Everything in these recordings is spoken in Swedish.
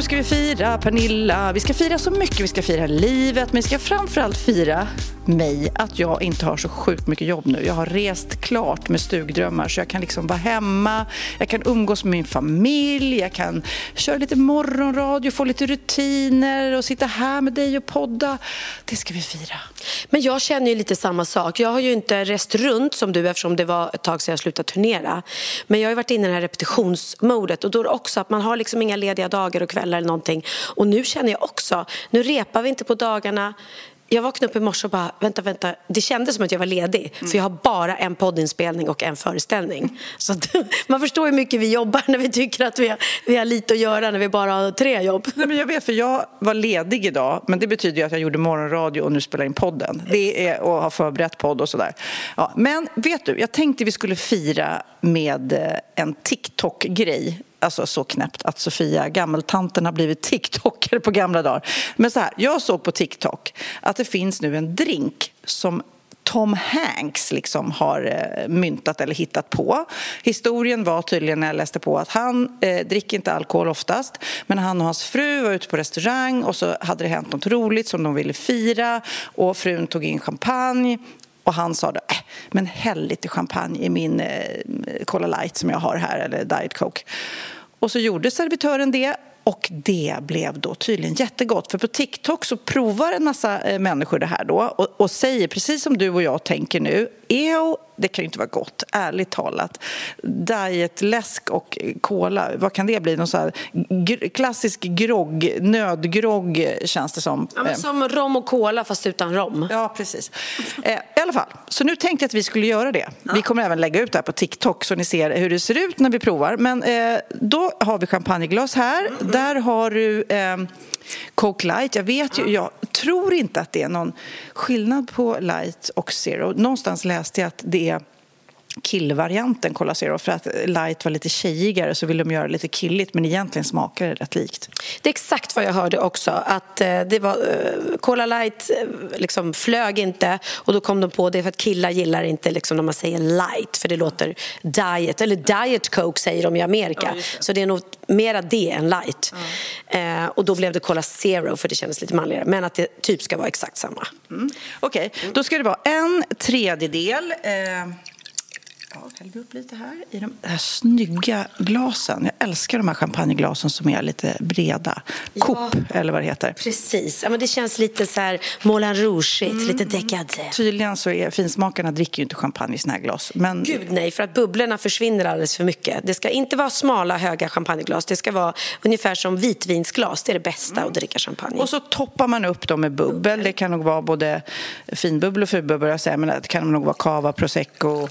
Nu ska vi fira Pernilla. Vi ska fira så mycket. Vi ska fira livet, men vi ska framförallt fira mig att jag inte har så sjukt mycket jobb nu. Jag har rest klart med stugdrömmar så jag kan liksom vara hemma, jag kan umgås med min familj, jag kan köra lite morgonradio, få lite rutiner och sitta här med dig och podda. Det ska vi fira. Men jag känner ju lite samma sak. Jag har ju inte rest runt som du eftersom det var ett tag sedan jag slutade turnera. Men jag har ju varit inne i det här repetitionsmodet och då är det också att man har liksom inga lediga dagar och kvällar eller någonting. Och nu känner jag också, nu repar vi inte på dagarna jag vaknade upp i morse och bara, vänta, vänta. Det kändes som att jag var ledig. Mm. För jag har bara en poddinspelning och en föreställning. Så att, man förstår hur mycket vi jobbar när vi tycker att vi har, vi har lite att göra när vi bara har tre jobb. Nej, men jag vet, för jag var ledig idag. Men det betyder ju att jag gjorde morgonradio och nu spelar in podden. Det är, och har förberett podd och sådär. Ja, men vet du, jag tänkte vi skulle fira med eh, en TikTok-grej alltså så knäppt att Sofia, gammeltanten, har blivit TikToker på gamla dagar. Men så här, jag såg på TikTok att det finns nu en drink som Tom Hanks liksom har eh, myntat eller hittat på. Historien var tydligen när jag läste på att han eh, dricker inte alkohol oftast men han och hans fru var ute på restaurang och så hade det hänt något roligt som de ville fira och frun tog in champagne och han sa då, äh, men häll lite champagne i min eh, Cola Light som jag har här, eller Diet Coke. Och så gjorde servitören det och det blev då tydligen jättegott. För på TikTok så provar en massa eh, människor det här då och, och säger precis som du och jag tänker nu. Eo, det kan ju inte vara gott, ärligt talat. Dietläsk och cola, vad kan det bli? Någon så här gr klassisk grogg, nödgrogg känns det som. Ja, som rom och cola fast utan rom. Ja, precis. Eh, I alla fall, så nu tänkte jag att vi skulle göra det. Ja. Vi kommer även lägga ut det här på TikTok så ni ser hur det ser ut när vi provar. Men eh, då har vi champagneglas här. Mm -hmm. Där har du eh, Coke Light. Jag vet ju, jag tror inte att det är någon skillnad på Light och Zero. Någonstans läste jag att det är killvarianten Cola Zero för att light var lite tjejigare så ville de göra det lite killigt men egentligen smakar det rätt likt. Det är exakt vad jag hörde också att eh, det var uh, Cola light uh, liksom flög inte och då kom de på det för att killar gillar inte liksom när man säger light för det låter diet eller diet coke säger de i Amerika ja, så det är nog mera det än light ja. uh, och då blev det Cola Zero för det kändes lite manligare men att det typ ska vara exakt samma. Mm. Okej, okay. då ska det vara en tredjedel Ja, hällde upp lite här i de här snygga glasen. Jag älskar de här champagneglasen som är lite breda. Ja, eller vad det heter. Precis. Ja, men det känns lite så här Moulin Rouge, mm. lite dekadé. Tydligen så är finsmakarna dricker ju inte champagne i såna här glas. Men... Gud nej, för att bubblorna försvinner alldeles för mycket. Det ska inte vara smala, höga champagneglas. Det ska vara ungefär som vitvinsglas. Det är det bästa mm. att dricka champagne. Och så toppar man upp dem med bubbel. Det kan nog vara både finbubbel och fulbubbel. Det kan nog vara cava, prosecco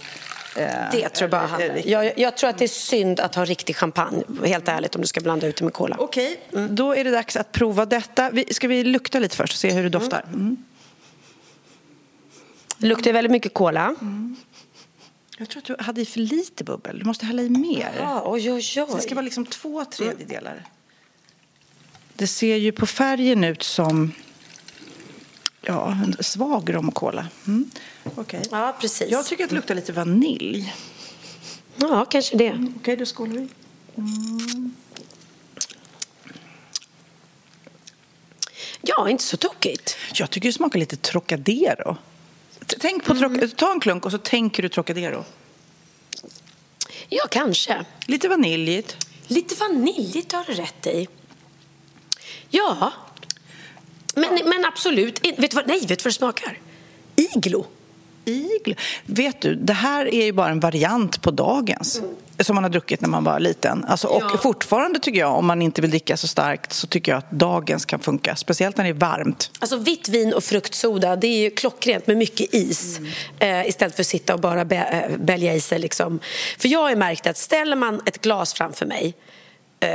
det tror jag bara handlar jag, jag tror att det är synd att ha riktig champagne, helt ärligt, om du ska blanda ut det med cola. Okej, okay. mm. då är det dags att prova detta. ska vi lukta lite först och se hur det doftar? Mm. mm. Det luktar väldigt mycket cola. Mm. Jag tror att du hade i för lite bubbel. Du måste hälla i mer. Ja, oj, oj, oj. Det ska vara liksom två tredjedelar. Det ser ju på färgen ut som ja, en svag rom och cola. Mm. Okay. Ja, precis. Jag tycker att det luktar lite vanilj. Ja, kanske det. Okej, okay, då skålar vi. Mm. Ja, inte så tokigt. Jag tycker det smakar lite Trocadero. Tänk på mm. Ta en klunk och så tänker du Trocadero. Ja, kanske. Lite vaniljigt. Lite vaniljigt har du rätt i. Ja. Men, men absolut. Vet du vad, nej, vet du vad det smakar? Iglo. Iglo. Vet du, det här är ju bara en variant på dagens. Som man har druckit när man var liten. Alltså, och ja. fortfarande tycker jag, om man inte vill dricka så starkt så tycker jag att dagens kan funka. Speciellt när det är varmt. Alltså vitt vin och fruktsoda, det är ju klockrent med mycket is. Mm. Eh, istället för att sitta och bara eh, bälja i sig. Liksom. För jag har märkt att ställer man ett glas framför mig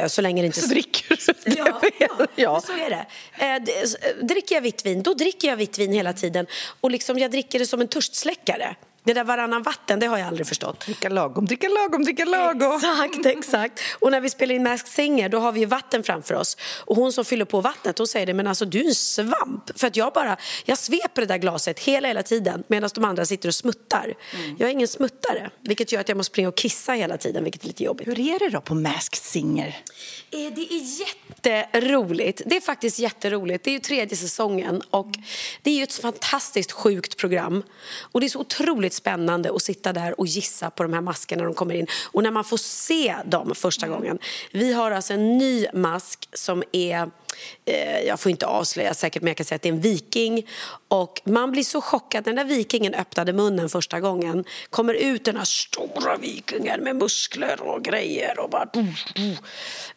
så länge det inte... Så dricker du ja, ja, ja, så är det. Eh, dricker jag vitt vin, då dricker jag vitt vin hela tiden. Och liksom, jag dricker det som en törstsläckare. Det där varannan vatten, det har jag aldrig förstått. Dricka lagom, dricka lagom, dricka lagom. Exakt, exakt. Och när vi spelar in Masked Singer, då har vi vatten framför oss. Och hon som fyller på vattnet, hon säger det, men alltså du är en svamp. För att jag bara, jag sveper det där glaset hela, hela tiden medan de andra sitter och smuttar. Mm. Jag är ingen smuttare, vilket gör att jag måste springa och kissa hela tiden, vilket är lite jobbigt. Hur är det då på Masked Singer? Eh, det är jätteroligt. Det är faktiskt jätteroligt. Det är ju tredje säsongen och det är ju ett fantastiskt sjukt program. Och det är så otroligt spännande att sitta där och gissa på de här maskerna när de kommer in. Och när man får se dem första gången. Vi har alltså en ny mask som är Eh, jag får inte avslöja säkert men jag kan säga att det är en viking. Och man blir så chockad när den där vikingen öppnade munnen första gången. Kommer ut den här stora vikingen med muskler och grejer och bara...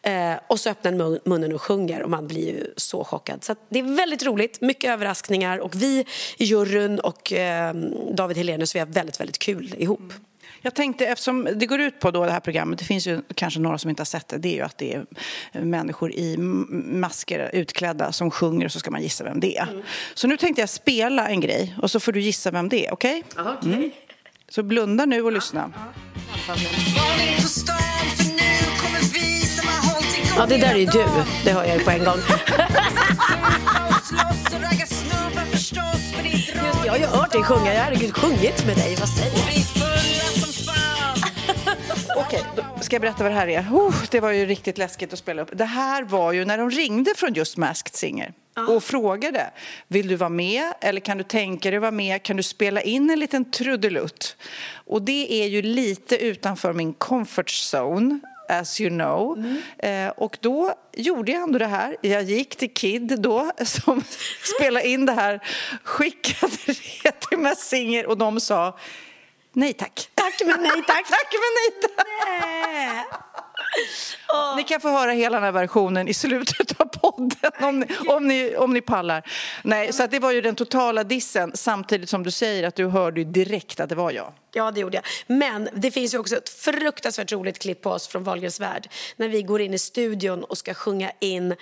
Eh, och så öppnar den munnen och sjunger och man blir ju så chockad. Så det är väldigt roligt, mycket överraskningar och vi i juryn och eh, David Helenius vi har väldigt, väldigt kul ihop. Jag tänkte, eftersom det går ut på då det här programmet, det finns ju kanske några som inte har sett det, det är ju att det är människor i masker utklädda som sjunger och så ska man gissa vem det är. Mm. Så nu tänkte jag spela en grej och så får du gissa vem det är, okej? Okay? okay. Mm. Så blunda nu och lyssna. Ja, det där är ju du. Det hör jag ju på en gång. Just, jag har ju hört dig sjunga. Jag har sjungit med dig. Vad säger du? Okej, då ska jag berätta vad det här är? Oh, det var ju riktigt läskigt att spela upp. Det här var ju när de ringde från just Masked Singer och frågade vill du vara med eller kan du tänka dig vara med? Kan du spela in en liten trudelutt? Och det är ju lite utanför min comfort zone as you know. Mm. Eh, och då gjorde jag ändå det här. Jag gick till Kid då, som spelade in det här, skickade det till Massinger och de sa Nej tack. Tack men nej tack. tack men nej tack. Nej. Oh. Ni kan få höra hela den här versionen i slutet av podden om ni, om ni, om ni pallar. Nej, så det var ju den totala dissen samtidigt som du säger att du hörde direkt att det var jag. Ja, det gjorde jag. Men det finns ju också ett fruktansvärt roligt klipp på oss från Wahlgrens värld när vi går in i studion och ska sjunga in...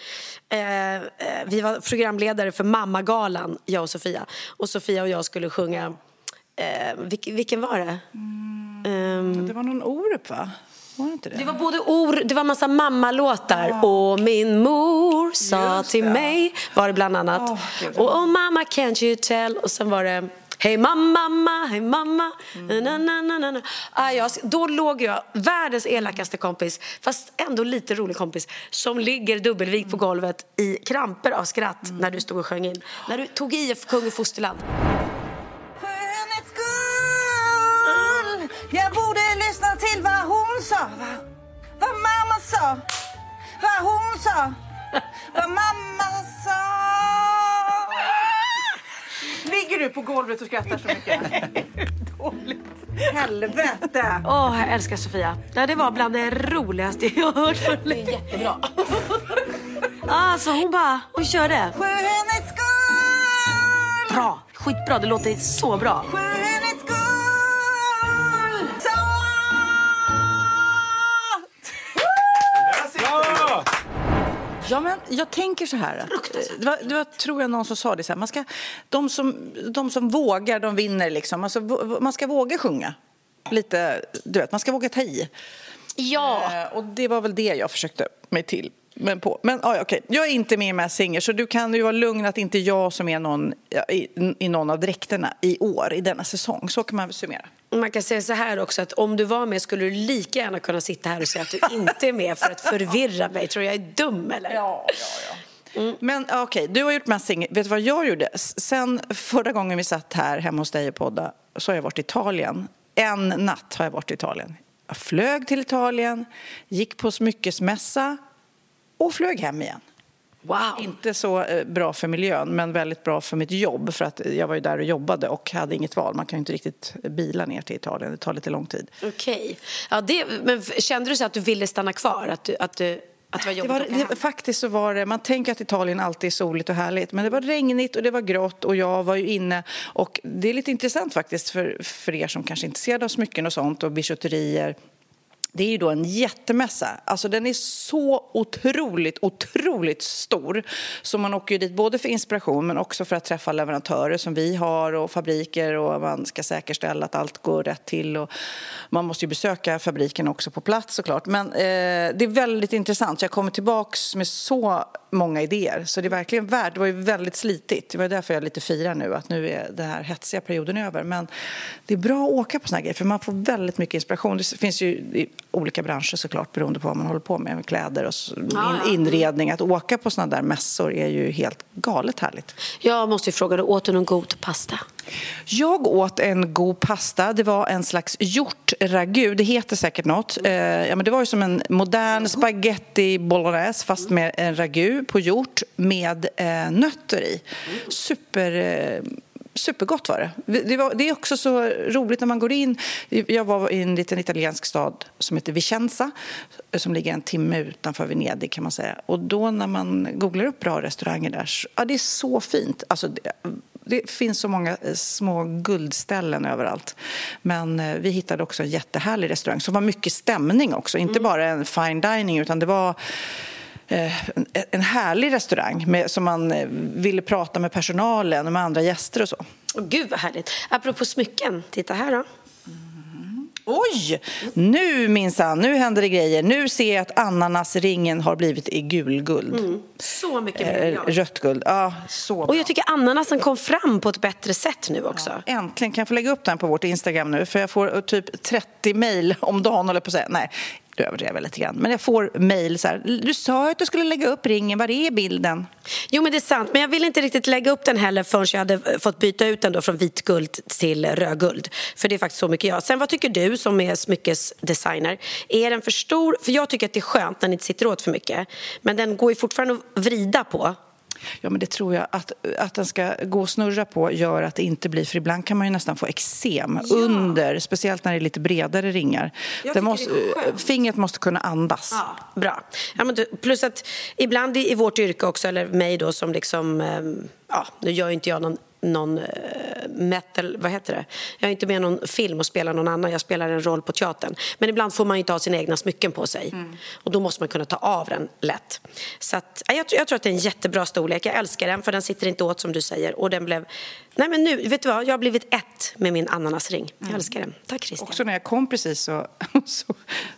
Eh, eh, vi var programledare för Mammagalan, jag och Sofia. Och Sofia och jag skulle sjunga Eh, vilken, vilken var det? Mm. Um, det var någon Orup, va? Var det, inte det? det var både or, det var massa mammalåtar. Ah. Och min mor sa Just till det. mig, var det bland annat. Oh, och oh, mamma can't you tell. Och sen var det Hej mamma, hej mamma. Mm. Na, na, na, na. Ah, ja, då låg jag, världens elakaste kompis, fast ändå lite rolig kompis, som ligger dubbelvikt på golvet i kramper av skratt mm. när du stod och sjöng in. När du tog i Kung i fosterland. Va? Vad mamma sa. Vad hon sa. Vad mamma sa. Ligger du på golvet och skrattar så mycket? Dåligt. Helvete! Åh, oh, jag älskar Sofia. Det var bland det roligaste jag har hört. Det är jättebra. alltså hon bara, hon körde. Skönhetsskuld! Bra, skitbra. Det låter så bra. Ja, men jag tänker så här. Det var, det var, tror jag någon som sa det så här. Man ska, de, som, de som vågar, de vinner liksom. Alltså, man ska våga sjunga. Lite, du vet, man ska våga ta i. Ja. Eh, och det var väl det jag försökte mig till. Men, på. men ah, okay. jag är inte med i Mass Singer så du kan ju vara lugn att inte jag som är någon i, i någon av dräkterna i år, i denna säsong. Så kan man väl summera. Man kan säga så här också att om du var med skulle du lika gärna kunna sitta här och säga att du inte är med för att förvirra mig. Tror jag är dum eller? Ja, ja, ja. Mm. Men okej, okay, du har gjort massa Vet du vad jag gjorde? Sen förra gången vi satt här hemma hos dig och podda så har jag varit i Italien. En natt har jag varit i Italien. Jag flög till Italien, gick på smyckesmässa och flög hem igen. Wow. Inte så eh, bra för miljön, men väldigt bra för mitt jobb. För att Jag var ju där och jobbade och hade inget val. Man kan ju inte riktigt bila ner till Italien. Det tar lite lång tid. Okej. Okay. Ja, men kände du så att du ville stanna kvar? Att du, att du... Att det var jobbigt det var, det, Faktiskt så var det, man tänker att Italien alltid är soligt och härligt men det var regnigt och det var grått och jag var ju inne och det är lite intressant faktiskt för, för er som kanske är intresserade av smycken och sånt och bijouterier det är ju då en jättemässa. Alltså den är så otroligt, otroligt stor. Så man åker ju dit både för inspiration men också för att träffa leverantörer som vi har och fabriker och man ska säkerställa att allt går rätt till. Och man måste ju besöka fabriken också på plats såklart. Men eh, det är väldigt intressant. Jag kommer tillbaks med så många idéer. Så det är verkligen värt. Det var ju väldigt slitigt. Det var därför jag lite firar nu att nu är den här hetsiga perioden över. Men det är bra att åka på såna grejer för man får väldigt mycket inspiration. Det finns ju olika branscher såklart beroende på vad man håller på med. med kläder och in, inredning. Att åka på såna där mässor är ju helt galet härligt. Jag måste ju fråga, du åt du någon god pasta? Jag åt en god pasta. Det var en slags hjortragu. Det heter säkert något. Eh, ja, men det var ju som en modern spaghetti bolognese fast med en ragu på hjort med eh, nötter i. Super... Eh, supergott var det. Det, var, det är också så roligt när man går in. Jag var i en liten italiensk stad som heter Vicenza som ligger en timme utanför Venedig kan man säga. Och då när man googlar upp bra restauranger där, ja det är så fint. Alltså, det, det finns så många eh, små guldställen överallt. Men eh, vi hittade också en jättehärlig restaurang som var mycket stämning också. Inte mm. bara en fine dining utan det var eh, en härlig restaurang med, som man ville prata med personalen och med andra gäster och så. Oh, Gud vad härligt. Apropå smycken, titta här då. Oj! Nu minsann, nu händer det grejer. Nu ser jag att ananasringen har blivit i gulguld. Mm. Så mycket mer eh, Rött guld. Ja, så bra. Och jag tycker ananasen kom fram på ett bättre sätt nu också. Ja, äntligen. Kan jag få lägga upp den på vårt Instagram nu? För jag får eh, typ 30 mejl om dagen, håller på att säga. Nej, du överdriver lite grann. Men jag får mejl så här. Du sa att du skulle lägga upp ringen. Var är bilden? Jo, men det är sant. Men jag ville inte riktigt lägga upp den heller förrän jag hade fått byta ut den då från vitguld till rödguld. För det är faktiskt så mycket jag. Sen vad tycker du som är smyckesdesigner? Är den för stor? För jag tycker att det är skönt när den inte sitter åt för mycket. Men den går ju fortfarande att vrida på. Ja, men det tror jag. Att, att den ska gå och snurra på gör att det inte blir... För ibland kan man ju nästan få eksem ja. under, speciellt när det är lite bredare ringar. måste, fingret måste kunna andas. Ja, bra. Ja, men plus att ibland i, vårt yrke också, eller mig då som liksom... Ehm, ja, nu gör inte jag någon någon eh, metal, vad heter det? Jag är inte med i någon film och spelar någon annan, jag spelar en roll på teatern. Men ibland får man inte ha sina egna smycken på sig mm. och då måste man kunna ta av den lätt. Så att, jag, jag, tror att det är en jättebra storlek, jag älskar den för den sitter inte åt som du säger och den blev Nej men nu, vet du vad, jag har blivit ett med min ananasring. Jag mm. älskar den. Tack Christian. Också när jag kom precis så, så,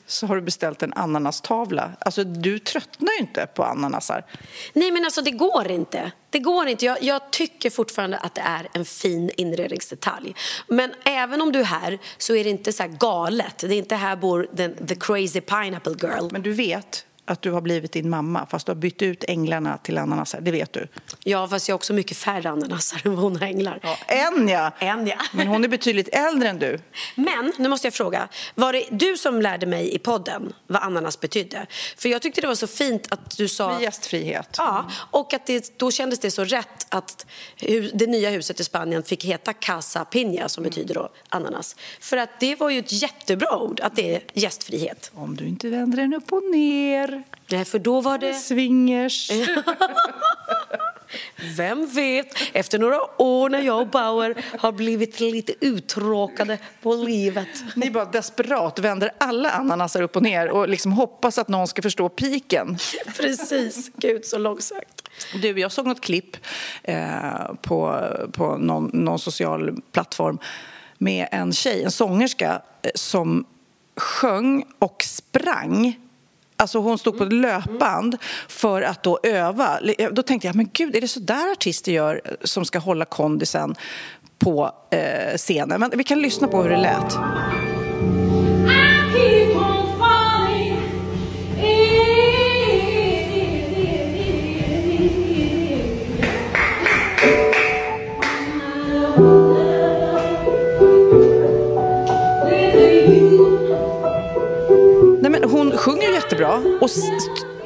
så, har du beställt en ananastavla. Alltså du tröttnar ju inte på ananasar. Nej men alltså det går inte. Det går inte. Jag, jag, tycker fortfarande att det är en fin inredningsdetalj. Men även om du är här så är det inte så galet. Det är inte här bor den, the crazy pineapple girl. Men du vet att du har blivit din mamma fast du har bytt ut änglarna till ananasar, det vet du. Ja, fast jag har också mycket färre ananasar än vad hon har änglar. Ja, en ja! En ja. Men hon är betydligt äldre än du. Men, nu måste jag fråga, var det du som lärde mig i podden vad ananas betydde? För jag tyckte det var så fint att du sa... Med gästfrihet. Ja, och att det, då kändes det så rätt att det nya huset i Spanien fick heta Casa Piña som betyder då ananas. För att det var ju ett jättebra ord, att det är gästfrihet. Om du inte vänder den upp och ner Nej, för då var det... Swingers. Vem vet, efter några år när jag och Bauer har blivit lite uttråkade på livet. Ni bara desperat vänder alla ananasar upp och ner och liksom hoppas att någon ska förstå piken. Precis, gud så långsökt. Du, jag såg något klipp eh, på, på någon, någon social plattform med en tjej, en sångerska, eh, som sjöng och sprang Alltså hon stod på ett löpband för att då öva. Då tänkte jag, men gud, är det så där artister gör som ska hålla kondisen på eh, scenen? Men vi kan lyssna på hur det lät. Sjunger jättebra och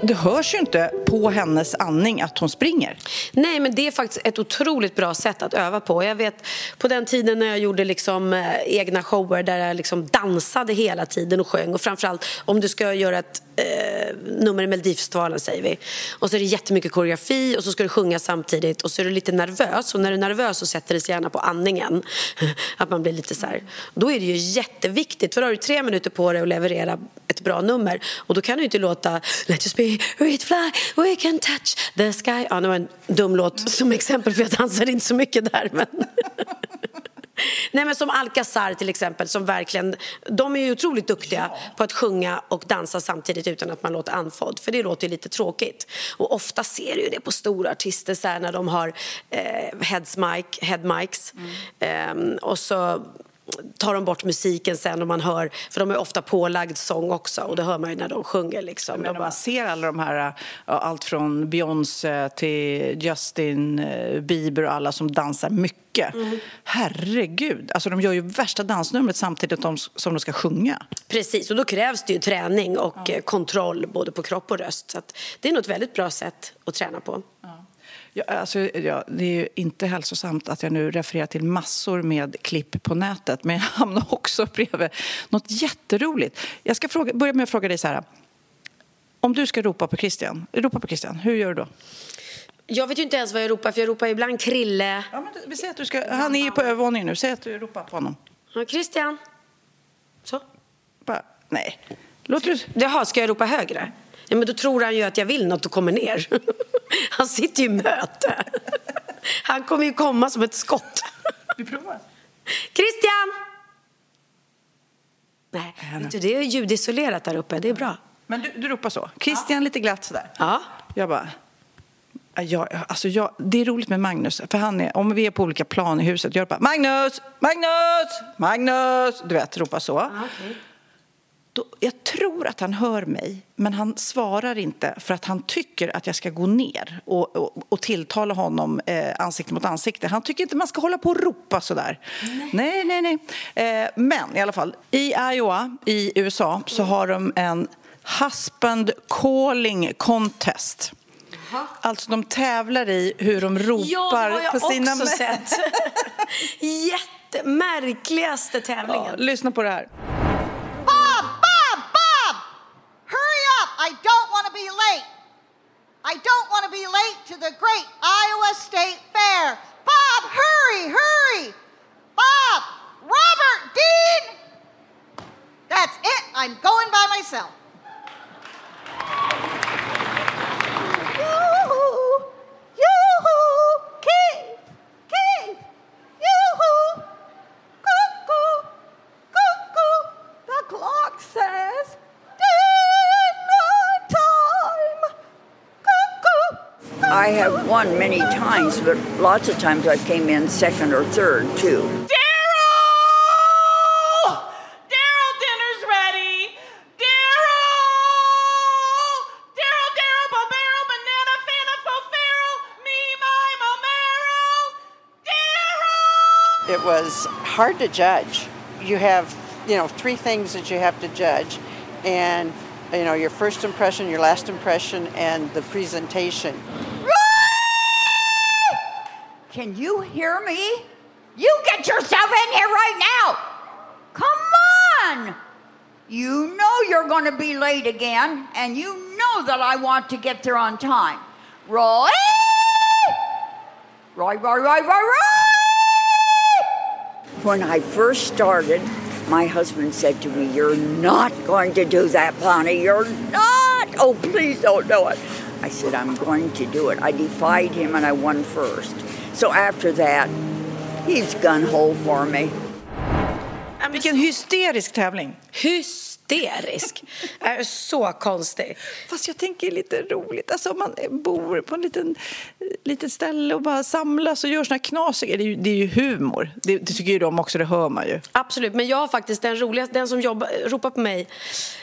det hörs ju inte på hennes andning att hon springer. Nej, men det är faktiskt ett otroligt bra sätt att öva på. Jag vet på den tiden när jag gjorde liksom, eh, egna shower där jag liksom dansade hela tiden och sjöng och framförallt om du ska göra ett eh, nummer i Melodifestivalen säger vi. Och så är det jättemycket koreografi och så ska du sjunga samtidigt och så är du lite nervös och när du är nervös så sätter det sig gärna på andningen. Att man blir lite så här. Då är det ju jätteviktigt för då har du tre minuter på dig att leverera ett bra nummer och då kan du inte låta Let us be, we fly, we can touch the sky. Ja, det var en dum låt som exempel för jag dansade inte så mycket där. Men Nej, men som Alcazar till exempel, som verkligen, de är ju otroligt duktiga ja. på att sjunga och dansa samtidigt utan att man låter andfådd, för det låter ju lite tråkigt. Och ofta ser du det på stora artister så här, när de har eh, heads mic, head mics mm. eh, och så tar de bort musiken sen och man hör, för de är ofta pålagd sång också och det hör man ju när de sjunger liksom. Men bara... Man ser alla de här, allt från Beyoncé till Justin eh, Bieber och alla som dansar mycket. Mm. Herregud, alltså de gör ju värsta dansnumret samtidigt som de ska sjunga. Precis, och då krävs det ju träning och ja. kontroll både på kropp och röst. Så det är nog ett väldigt bra sätt att träna på. Ja. Ja, alltså, ja, det är ju inte hälsosamt att jag nu refererar till massor med klipp på nätet men jag hamnar också bredvid något jätteroligt. Jag ska fråga, börja med att fråga dig så här. Om du ska ropa på Christian, ropa på Christian, hur gör du då? Jag vet ju inte ens vad jag ropar, för jag ropar ibland Krille. Ja, men vi säger att du ska, han är ju på övervåningen nu. Säg att du ropar på honom. Ja, Christian. Så. Bara, nej. Låter du... Jaha, ska jag ropa högre? Ja, men då tror han ju att jag vill något och kommer ner. Han sitter ju i möte. Han kommer ju komma som ett skott. Vi provar. Christian! Nej, vet du, det är ljudisolerat där uppe. Det är bra. Men du, du ropar så? Christian ja. lite glatt sådär? Ja. Jag bara... Jag, alltså jag, det är roligt med Magnus, för han är, om vi är på olika plan i huset, jag ropar Magnus, Magnus, Magnus, du vet, ropar så. Ah, okay. Då, jag tror att han hör mig, men han svarar inte för att han tycker att jag ska gå ner och, och, och tilltala honom eh, ansikte mot ansikte. Han tycker inte man ska hålla på och ropa så där. Nej, nej, nej. Eh, men i alla fall, i Iowa i USA så har de en husband calling contest. Alltså de tävlar i hur de ropar ja, på sina män. sett. Jättemärkligaste tävlingen. Ja, lyssna på det här. Won many times, but lots of times I came in second or third too. Daryl! Daryl, dinner's ready. Daryl! Daryl, Daryl, Bobero, Banana, Fana, Fofero, me, my, Momero. Daryl! It was hard to judge. You have, you know, three things that you have to judge, and you know your first impression, your last impression, and the presentation. Can you hear me? You get yourself in here right now. Come on. You know you're going to be late again, and you know that I want to get there on time. Roy! Roy, Roy, Roy, Roy, Roy! When I first started, my husband said to me, You're not going to do that, Bonnie. You're not. Oh, please don't do it. I said, I'm going to do it. I defied him and I won first. So after that, he's gun hole for me. Vilken hysterisk tävling. Hysterisk hysterisk. är äh, så konstig. Fast jag tänker lite roligt, alltså om man bor på en liten, litet ställe och bara samlas och gör såna här knasiga, det är ju, det är ju humor. Det, det tycker ju de också, det hör man ju. Absolut, men jag har faktiskt den roligaste, den som jobba, ropar på mig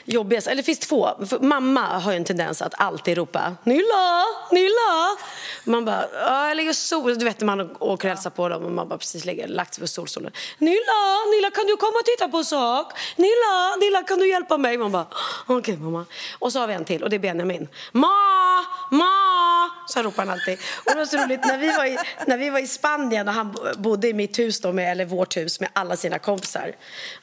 jobbigast, eller det finns två. För mamma har ju en tendens att alltid ropa Nilla, Nilla. Man bara, "Ja, jag ligger sol. Du vet när man åker och hälsar på dem och man bara precis lägger, lagt sig på solstolen. Nilla, Nilla kan du komma och titta på en sak? Nilla, Nilla kan du hjälpa mig? Man bara, okej mamma. Och så har vi en till och det är Benjamin. Ma, ma, så ropar han alltid. Och det var så roligt när vi var i, när vi var i Spanien och han bodde i mitt hus då med, eller vårt hus med alla sina kompisar.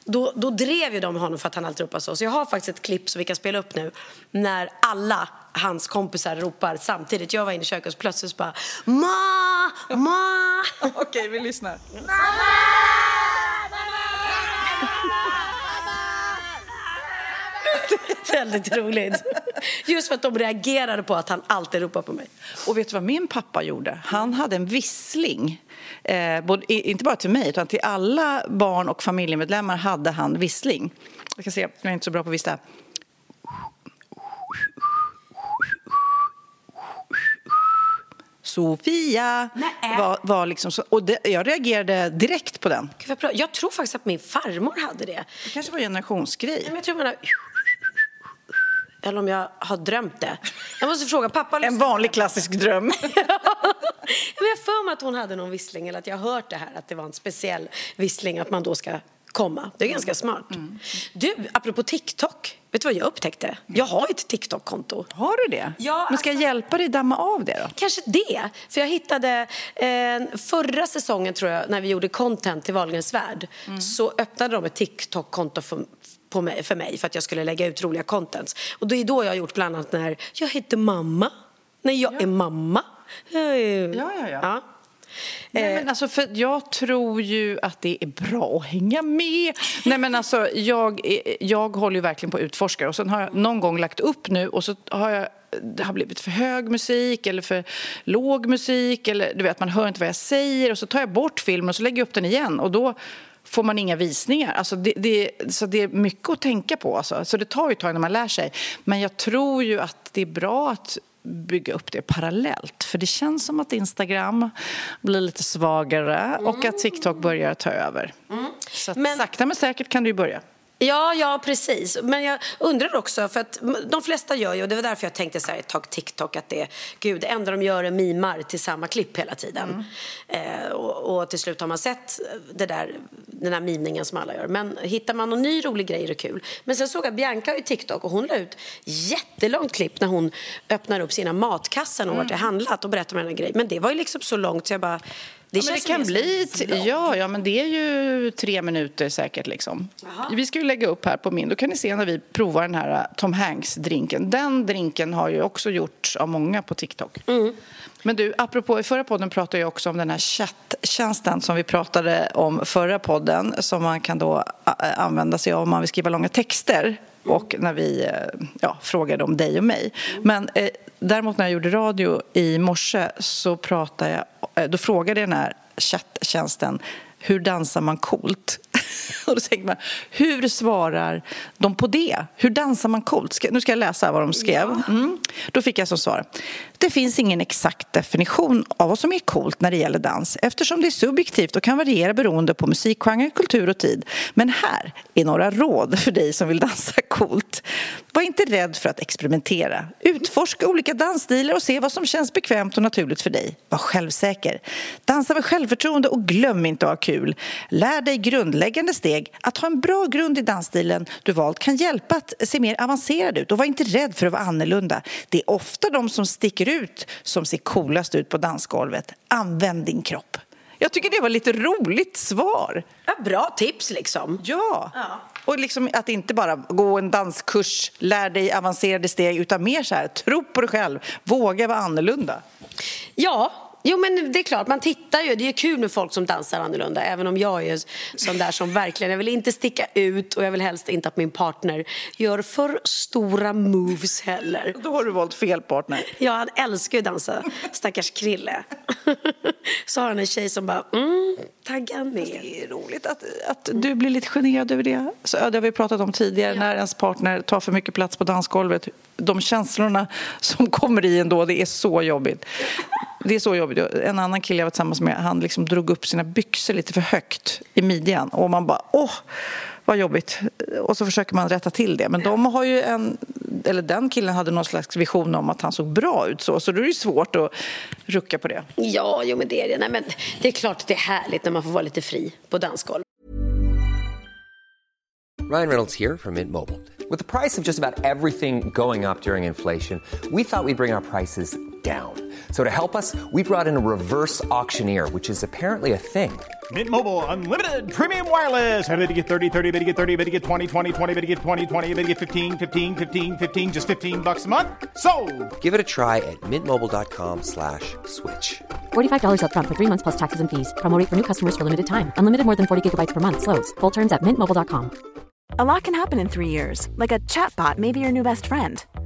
Då, då drev ju de honom för att han alltid ropar så. Så jag har faktiskt ett klipp som vi kan spela upp nu när alla hans kompisar ropar samtidigt. Jag var inne i köket och plötsligt bara Ma, ma. Okej, vi lyssnar. Väldigt roligt. Just för att de reagerade på att han alltid ropar på mig. Och vet du vad min pappa gjorde? Han hade en vissling. Eh, både, inte bara till mig, utan till alla barn och familjemedlemmar hade han vissling. Jag kan se, jag är inte så bra på att vissla. Sofia Nej. var, var liksom så, och det, jag reagerade direkt på den. Jag tror faktiskt att min farmor hade det. Det kanske var en generationsgrej. Men jag tror man har... Eller om jag har drömt det. Jag måste fråga pappa. En vanlig klassisk dröm. Men jag för mig att hon hade någon vissling eller att jag har hört det här att det var en speciell vissling att man då ska komma. Det är ganska smart. Du, apropå TikTok. Vet du vad jag upptäckte? Jag har ett TikTok-konto. Har du det? Ja, Men ska jag alltså- hjälpa dig damma av det då? Kanske det. För jag hittade eh, förra säsongen tror jag när vi gjorde content till Wahlgrens värld så öppnade de ett TikTok-konto för, mig, för mig för att jag skulle lägga ut roliga contents. Och det är då jag har gjort bland annat när jag heter mamma. När jag är mamma. Jag är- Ja, ja, ja. Eh. Nej, men alltså, för jag tror ju att det är bra att hänga med. Nej, men alltså, jag, är- jag håller ju verkligen på att utforska och sen har jag någon gång lagt upp nu och så har jag det har blivit för hög musik eller för låg musik eller du vet man hör inte vad jag säger och så tar jag bort filmen och så lägger jag upp den igen och då får man inga visningar. Alltså det, det, så det är mycket att tänka på. Alltså. Så det tar ju ett tag när man lär sig. Men jag tror ju att det är bra att bygga upp det parallellt. För det känns som att Instagram blir lite svagare och att TikTok börjar ta över. Så att Men- sakta men säkert kan du ju börja. Ja, ja, precis. Men jag undrar också, för att de flesta gör ju, och det var därför jag tänkte så här ett tag TikTok, att det, gud, det enda de gör är mimar till samma klipp hela tiden. Eh, och, och till slut har man sett det där, den här mimningen som alla gör. Men hittar man någon ny rolig grej är det kul. Men sen såg jag Bianca i TikTok och hon la ut jättelångt klipp när hon öppnar upp sina matkassar och mm. varit och handlat och berättar om den här grejen. Men det var ju liksom så långt så jag bara, det Ja, men det kan bli, ja, ja, men det är ju tre minuter säkert. Liksom. Vi ska ju lägga upp här på min. Då kan ni se när vi provar den här uh, Tom Hanks-drinken. Den drinken har ju också gjorts av många på TikTok. Men du, apropå, i förra podden pratade jag också om den här chatttjänsten som vi pratade om förra podden som man kan då uh, använda sig av om man vill skriva långa texter och när vi eh, ja, frågade om dig och mig. Men eh, däremot när jag gjorde radio i morse så pratade jag, eh, då frågade jag den här chattjänsten hur dansar man coolt? Och då tänker man, hur svarar de på det? Hur dansar man coolt? Nu ska jag läsa vad de skrev. Mm. Då fick jag som svar. Det finns ingen exakt definition av vad som är coolt när det gäller dans eftersom det är subjektivt och kan variera beroende på musikgenre, kultur och tid. Men här är några råd för dig som vill dansa coolt. Var inte rädd för att experimentera. Utforska olika dansstilar och se vad som känns bekvämt och naturligt för dig. Var självsäker. Dansa med självförtroende och glöm inte att ha kul. Lär dig grundläggande steg. Att ha en bra grund i dansstilen du valt kan hjälpa att se mer avancerad ut och var inte rädd för att vara annorlunda. Det är ofta de som sticker ut som ser coolast ut på dansgolvet. Använd din kropp. Jag tycker det var lite roligt svar. Ja, bra tips liksom. Ja. Och liksom att inte bara gå en danskurs, lär dig avancerade steg utan mer så här, tro på dig själv, våga vara annorlunda. Ja, jo men det är klart, man tittar ju. Det är kul med folk som dansar annorlunda. Även om jag är sån där som verkligen, jag vill inte sticka ut och jag vill helst inte att min partner gör för stora moves heller. Då har du valt fel partner. Ja, han älskar ju att dansa. Stackars Krille. Så har han en tjej som bara, mm, tagga ner. Det är roligt att, att du blir lite generad över det. Så, ja, det har vi pratat om tidigare, när ens partner tar för mycket plats på dansgolvet. De känslorna som kommer i ändå, det är så jobbigt. Det är så jobbigt. En annan kille jag var tillsammans med, han liksom drog upp sina byxor lite för högt i midjan. Och man bara, åh, vad jobbigt. Och så försöker man rätta till det. Men de har ju en, eller den killen hade någon slags vision om att han såg bra ut så. Så då är det svårt att rucka på det. Ja, jo men det är det. Nej, men det är klart att det är härligt när man får vara lite fri på dansgolv. Ryan Reynolds here from Mint Mobile. With the price of just about everything going up during inflation, we thought we'd bring our prices down. So to help us, we brought in a reverse auctioneer, which is apparently a thing. Mint Mobile unlimited premium wireless. Ready to get 30, 30, bit to get 30, bit to get 20, 20, 20, bit to get 20, 20, bit to get 15, 15, 15, 15 just 15 bucks a month. So, Give it a try at mintmobile.com slash switch. $45 upfront for three months plus taxes and fees. Promo rate for new customers for limited time. Unlimited more than 40 gigabytes per month. Slows. Full terms at mintmobile.com. A lot can happen in three years, like a chatbot may be your new best friend.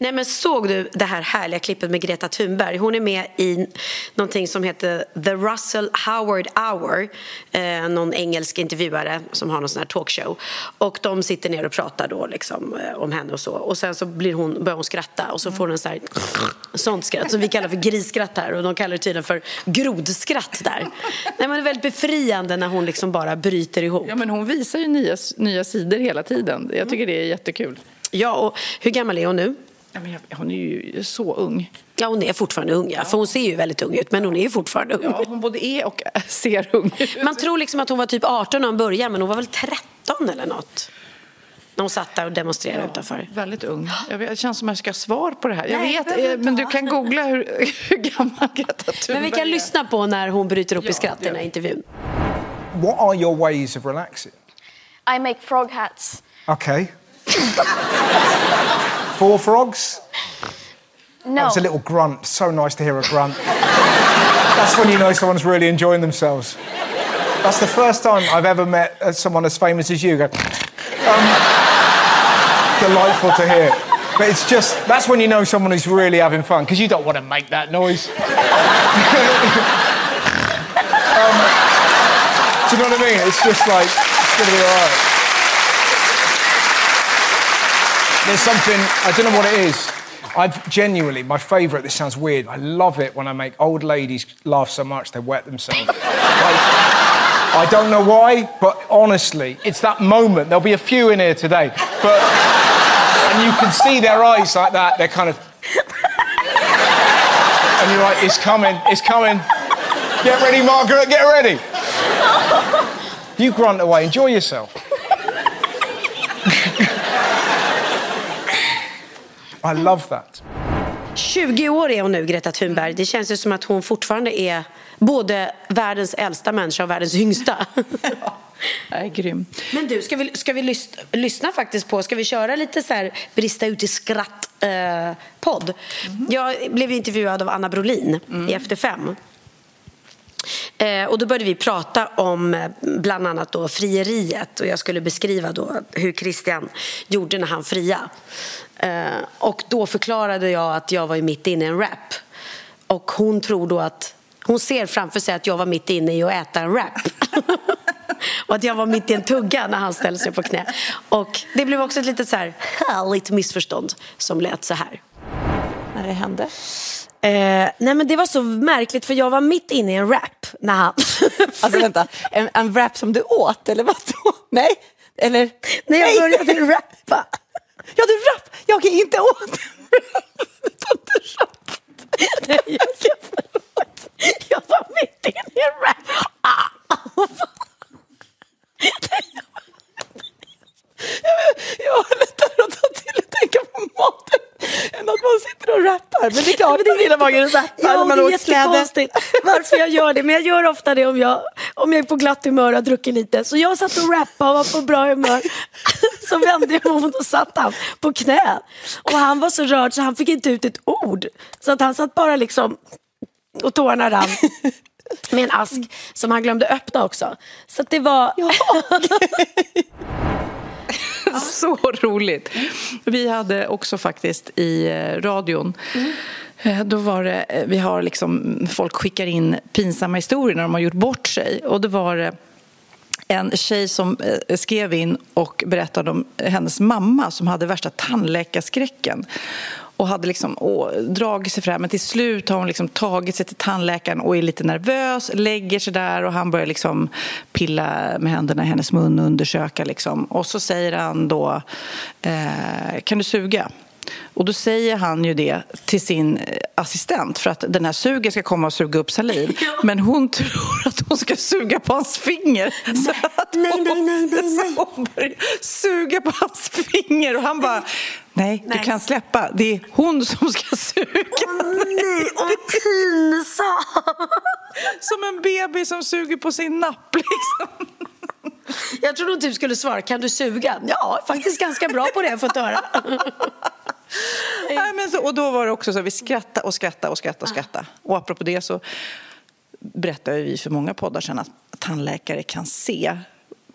Nej men såg du det här härliga klippet med Greta Thunberg? Hon är med i någonting som heter The Russell Howard Hour. Eh, någon engelsk intervjuare som har någon sån här talkshow. Och de sitter ner och pratar då liksom eh, om henne och så. Och sen så blir hon, börjar hon skratta och så får hon en sån här, sånt skratt som vi kallar för grisskratt här. Och de kallar det tydligen för grodskratt där. Nej men det är väldigt befriande när hon liksom bara bryter ihop. Ja, men hon visar ju nya, nya sidor hela tiden. Jag tycker det är jättekul. Ja, och hur gammal är hon nu? Ja, men hon är ju så ung. Ja, hon är fortfarande ung, ja. För hon ser ju väldigt ung ut, men hon är ju fortfarande ung. Ja, hon både är och ser ung ut. Man tror liksom att hon var typ 18 när hon började, men hon var väl 13 eller något. När hon satt där och demonstrerade utanför. Väldigt ung. Jag vet, det känns som att jag ska ha svar på det här. Jag Nej, vet, behöver eh, men du kan googla hur, hur gammal Greta Thunberg Men vi kan är. lyssna på när hon bryter upp i skratt i den här intervjun. What are your ways of relaxing? I make frog hats. Okay. Four frogs? No. That was a little grunt. So nice to hear a grunt. That's when you know someone's really enjoying themselves. That's the first time I've ever met uh, someone as famous as you go. Um, delightful to hear. But it's just, that's when you know someone who's really having fun, because you don't want to make that noise. um, do you know what I mean? It's just like, it's going to be all right. There's something, I don't know what it is. I've genuinely, my favourite, this sounds weird, I love it when I make old ladies laugh so much they wet themselves. Like, I don't know why, but honestly, it's that moment. There'll be a few in here today, but, and you can see their eyes like that, they're kind of, and you're like, it's coming, it's coming. Get ready, Margaret, get ready. You grunt away, enjoy yourself. I love that. 20 år är hon nu, Greta Thunberg. Det känns ju som att hon fortfarande är både världens äldsta människa och världens yngsta. Jag är grym. Men du, ska vi, ska vi lys, lyssna faktiskt på, ska vi köra lite så här brista ut i skratt eh, podd? Jag blev ju intervjuad av Anna Brolin i Efter fem. Eh, och då började vi prata om eh, bland annat då frieriet och jag skulle beskriva då hur Christian gjorde när han fria. Eh, och då förklarade jag att jag var mitt inne i en rap. Och hon tror då att hon ser framför sig att jag var mitt inne i att äta en rap. och att jag var mitt i en tugga när han ställde sig på knä. Och det blev också ett litet så här härligt missförstånd som lät så här. När det hände? Eh, nej men det var så märkligt för jag var mitt inne i en rap när han... Alltså vänta, en, en rap som du åt eller vad då? Nej? Eller? När jag började rappa. Ja, du rapp! Jag är inte åt en Nej, jag, jag var mitt inne i en rap. Ah. Jag jag, jag, att ta till och tänka på maten än att man sitter och rappar. Men det är klart, är lilla magen rappar Ja, när man åt kläder. varför jag gör det. Men jag gör ofta det om jag, om jag är på glatt humör och har druckit lite. Så jag satt och rappade och var på bra humör. Så vände jag mig om och satt han på knä. Och han var så rörd så han fick inte ut ett ord. Så att han satt bara liksom och tårarna rann. Med en ask som han glömde öppna också. Så att det var... Så roligt. Vi hade också faktiskt i eh, radion mm. då var det, eh, vi har liksom, folk skickar in pinsamma historier när de har gjort bort sig. Och då var det en tjej som skrev in och berättade om hennes mamma som hade värsta tandläkarskräcken och hade liksom dragit sig fram. Men till slut har hon liksom tagit sig till tandläkaren och är lite nervös, lägger sig där och han börjar liksom pilla med händerna i hennes mun och undersöka. Liksom. Och så säger han då, eh, kan du suga? Och då säger han ju det till sin eh, assistent för att den här sugen ska komma och suga upp saliv. Men hon tror att hon ska suga på hans finger. Så att nej, hon, nej, nej, nej, nej. Så hon börjar suga på hans finger och han bara Nej, du kan släppa. Det är hon som ska suga. Åh nej, vad pinsamt! Som en bebis som suger på sin napp liksom. Jag tror hon typ skulle svara, kan du suga? Ja, faktiskt ganska bra på det, har jag fått höra. Nej, men så, och då var det också så vi skrattade och skrattade och skrattade och skrattade. Och apropå det så berättade vi för många poddar sedan att tandläkare kan se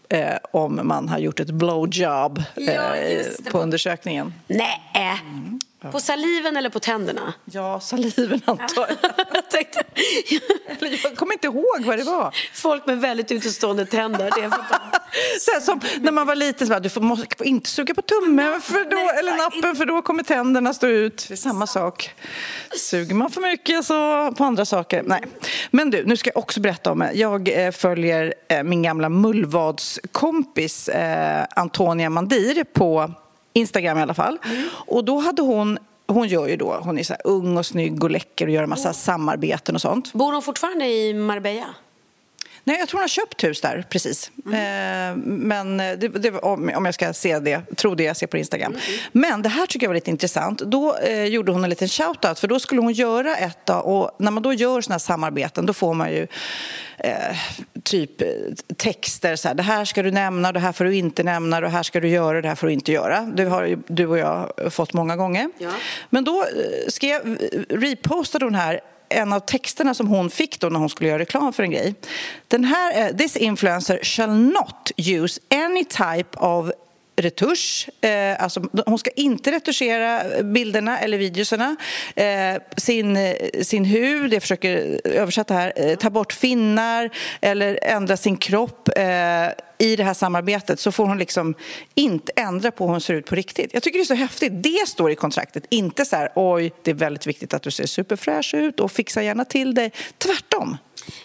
eh, om man har gjort ett blowjob Ja, eh, det. på undersökningen. Nej. På saliven eller på tänderna? Ja, saliven antar jag. jag, tänkte, Jag kommer inte ihåg vad det var. folk med väldigt utestående tänder. Det är Så som när man var liten, så bara, du får, måste inte suga på tummen för då, eller nappen för då kommer tänderna stå ut. Det är samma sak. Suger man för mycket så på andra saker. Nej. Men du, nu ska jag också berätta om Jag eh, följer eh, min gamla mullvadskompis eh, Antonia Mandir på Instagram i alla fall. Och då hade hon hon gör ju då, hon är så här ung och snygg och läcker och gör en massa samarbeten och sånt. Bor hon fortfarande i Marbella? Nej, jag tror hon har köpt hus där, precis. Eh, men det, det, om, om jag ska se det, tro det jag ser på Instagram. Men det här tycker jag var lite intressant. Då eh, gjorde hon en liten shout-out, för då skulle hon göra ett då, och när man då gör såna här samarbeten då får man ju eh, typ eh, texter så här, det här ska du nämna, det här får du inte nämna, det här ska du göra, det här får du inte göra. Det har ju du och jag fått många gånger. Men då eh, skrev, repostade hon här en av texterna som hon fick då när hon skulle göra reklam för en grej. Den här, eh, this influencer shall not use any type of retusch. Eh, alltså, hon ska inte retuschera bilderna eller videorna. Eh, sin, sin hud, jag försöker översätta här, eh, ta bort finnar eller ändra sin kropp. Eh, i det här samarbetet så får hon liksom inte ändra på hur hon ser ut på riktigt. Jag tycker det är så häftigt. Det står i kontraktet. Inte så här, oj, det är väldigt viktigt att du ser superfräsch ut och fixa gärna till dig. Tvärtom.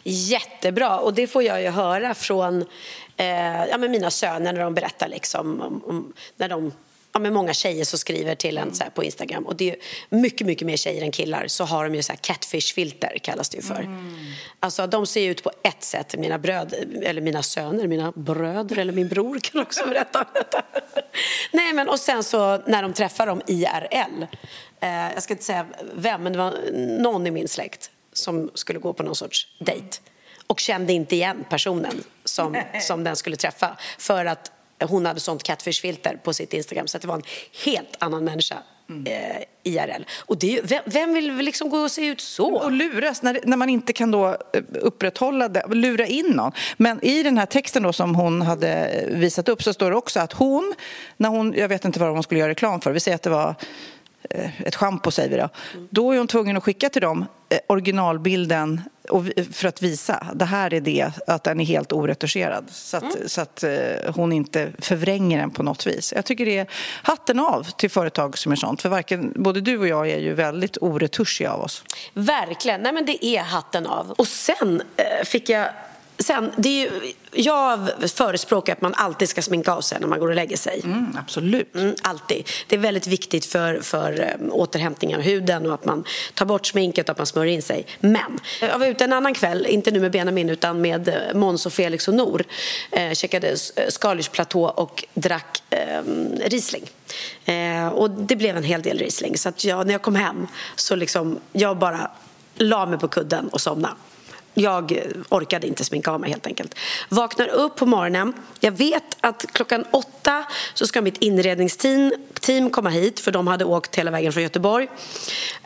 Jättebra, och det får jag ju höra från eh, ja, men mina söner när de berättar liksom, om, om, när de Ja, men många tjejer som skriver till en så på Instagram. Och det är mycket, mycket mer tjejer än killar. Så har de ju så här catfish-filter kallas det ju för. Alltså de ser ut på ett sätt, mina bröd, eller mina söner, mina bröder eller min bror kan också berätta om detta. Nej men och sen så när de träffar dem IRL, eh, jag ska inte säga vem men det var någon i min släkt som skulle gå på någon sorts dejt och kände inte igen personen som, som den skulle träffa för att hon hade sånt catfish-filter på sitt Instagram så att det var en helt annan människa eh, IRL. Och det vem, vem vill liksom gå och se ut så? Och luras när, när man inte kan då eh, upprätthålla det, lura in någon. Men i den här texten då som hon hade visat upp så står det också att hon, när hon, jag vet inte vad hon skulle göra reklam för, vi säger att det var eh, ett schampo säger vi då. Då är hon tvungen att skicka till dem eh, originalbilden för att visa det här är det, att den är helt oretuscherad. Så att, så att eh, hon inte förvränger den på något vis. Jag tycker det är hatten av till företag som är sånt. För varken, både du och jag är ju väldigt oretuschiga av oss. Verkligen, nej men det är hatten av. Och sen eh, fick jag Sen, det är ju, jag förespråkar att man alltid ska sminka av sig när man går och lägger sig. absolut. Mm, alltid. Det är väldigt viktigt för, för eh, återhämtningen av huden och att man tar bort sminket och att man smörjer in sig. Men jag var ute en annan kväll, inte nu med Benjamin utan med eh, Måns och Felix och Nor. Eh, checkade eh, Skalish platå och drack eh, Riesling. Eh, och det blev en hel del Riesling. Så att jag, när jag kom hem så liksom, jag bara la mig på kudden och somnade. Jag orkade inte sminka av mig helt enkelt. Vaknar upp på morgonen. Jag vet att klockan åtta så ska mitt inredningsteam team komma hit för de hade åkt hela vägen från Göteborg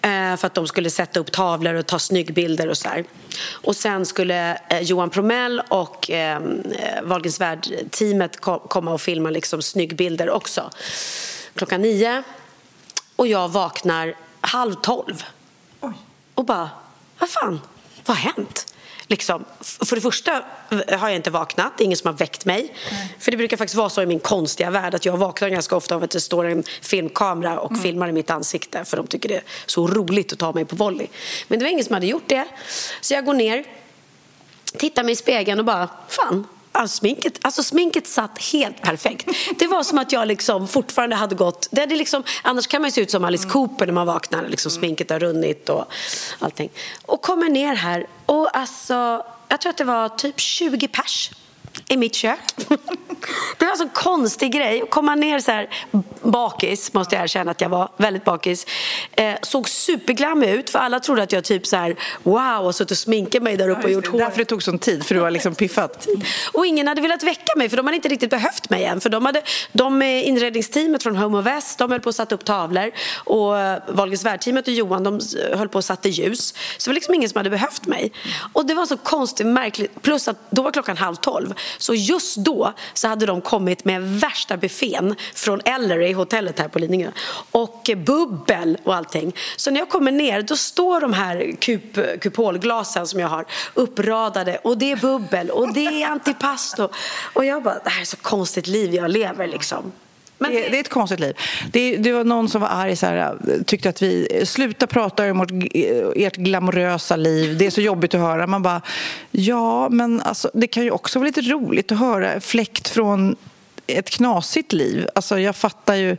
eh, för att de skulle sätta upp tavlor och ta snyggbilder och sådär. Och sen skulle eh, Johan Promell och eh, eh, Wahlgrens värld-teamet ko- komma och filma liksom snyggbilder också. Klockan nio och jag vaknar halv tolv och bara, vad fan, vad har hänt? Liksom, för det första har jag inte vaknat, ingen som har väckt mig. För det brukar faktiskt vara så i min konstiga värld att jag vaknar ganska ofta av att det står en filmkamera och filmar i mitt ansikte för de tycker det är så roligt att ta mig på volley. Men det var ingen som hade gjort det. Så jag går ner, tittar mig i spegeln och bara, fan, Alltså sminket, alltså sminket satt helt perfekt. Det var som att jag liksom fortfarande hade gått... Det hade liksom, annars kan man se ut som Alice Cooper när man vaknar. Liksom sminket har runnit och allting. Och kommer ner här och alltså... Jag tror att det var typ 20 pers i mitt kök. Det var en sån konstig grej. Att komma ner så här bakis, måste jag erkänna att jag var. Väldigt bakis. Eh, såg superglammig ut, för alla trodde att jag typ så här wow, och suttit och sminkat mig där uppe och gjort hår. Därför det tog sån tid, för du har liksom piffat. Och ingen hade velat väcka mig för de hade inte riktigt behövt mig än. För de, hade, de eh, inredningsteamet från Home of West, de höll på att sätta upp tavlor. Och eh, Wahlgrens värld-teamet och Johan, de s- höll på att sätta ljus. Så det var liksom ingen som hade behövt mig. Och det var så konstigt, märkligt. Plus att då var klockan halv tolv. Så just då så hade de kommit med värsta buffén från Ellery, hotellet här på Lidingö. Och bubbel och allting. Så när jag kommer ner då står de här kup, kupolglasen som jag har uppradade och det är bubbel och det är antipasto. Och jag bara, det här är så konstigt liv jag lever liksom det, det är ett konstigt liv. Det, det var någon som var arg, så här, tyckte att vi sluta prata om ert, ert glamorösa liv. Det är så jobbigt att höra. Man bara, ja, men alltså, det kan ju också vara lite roligt att höra fläkt från ett knasigt liv. Alltså, jag fattar ju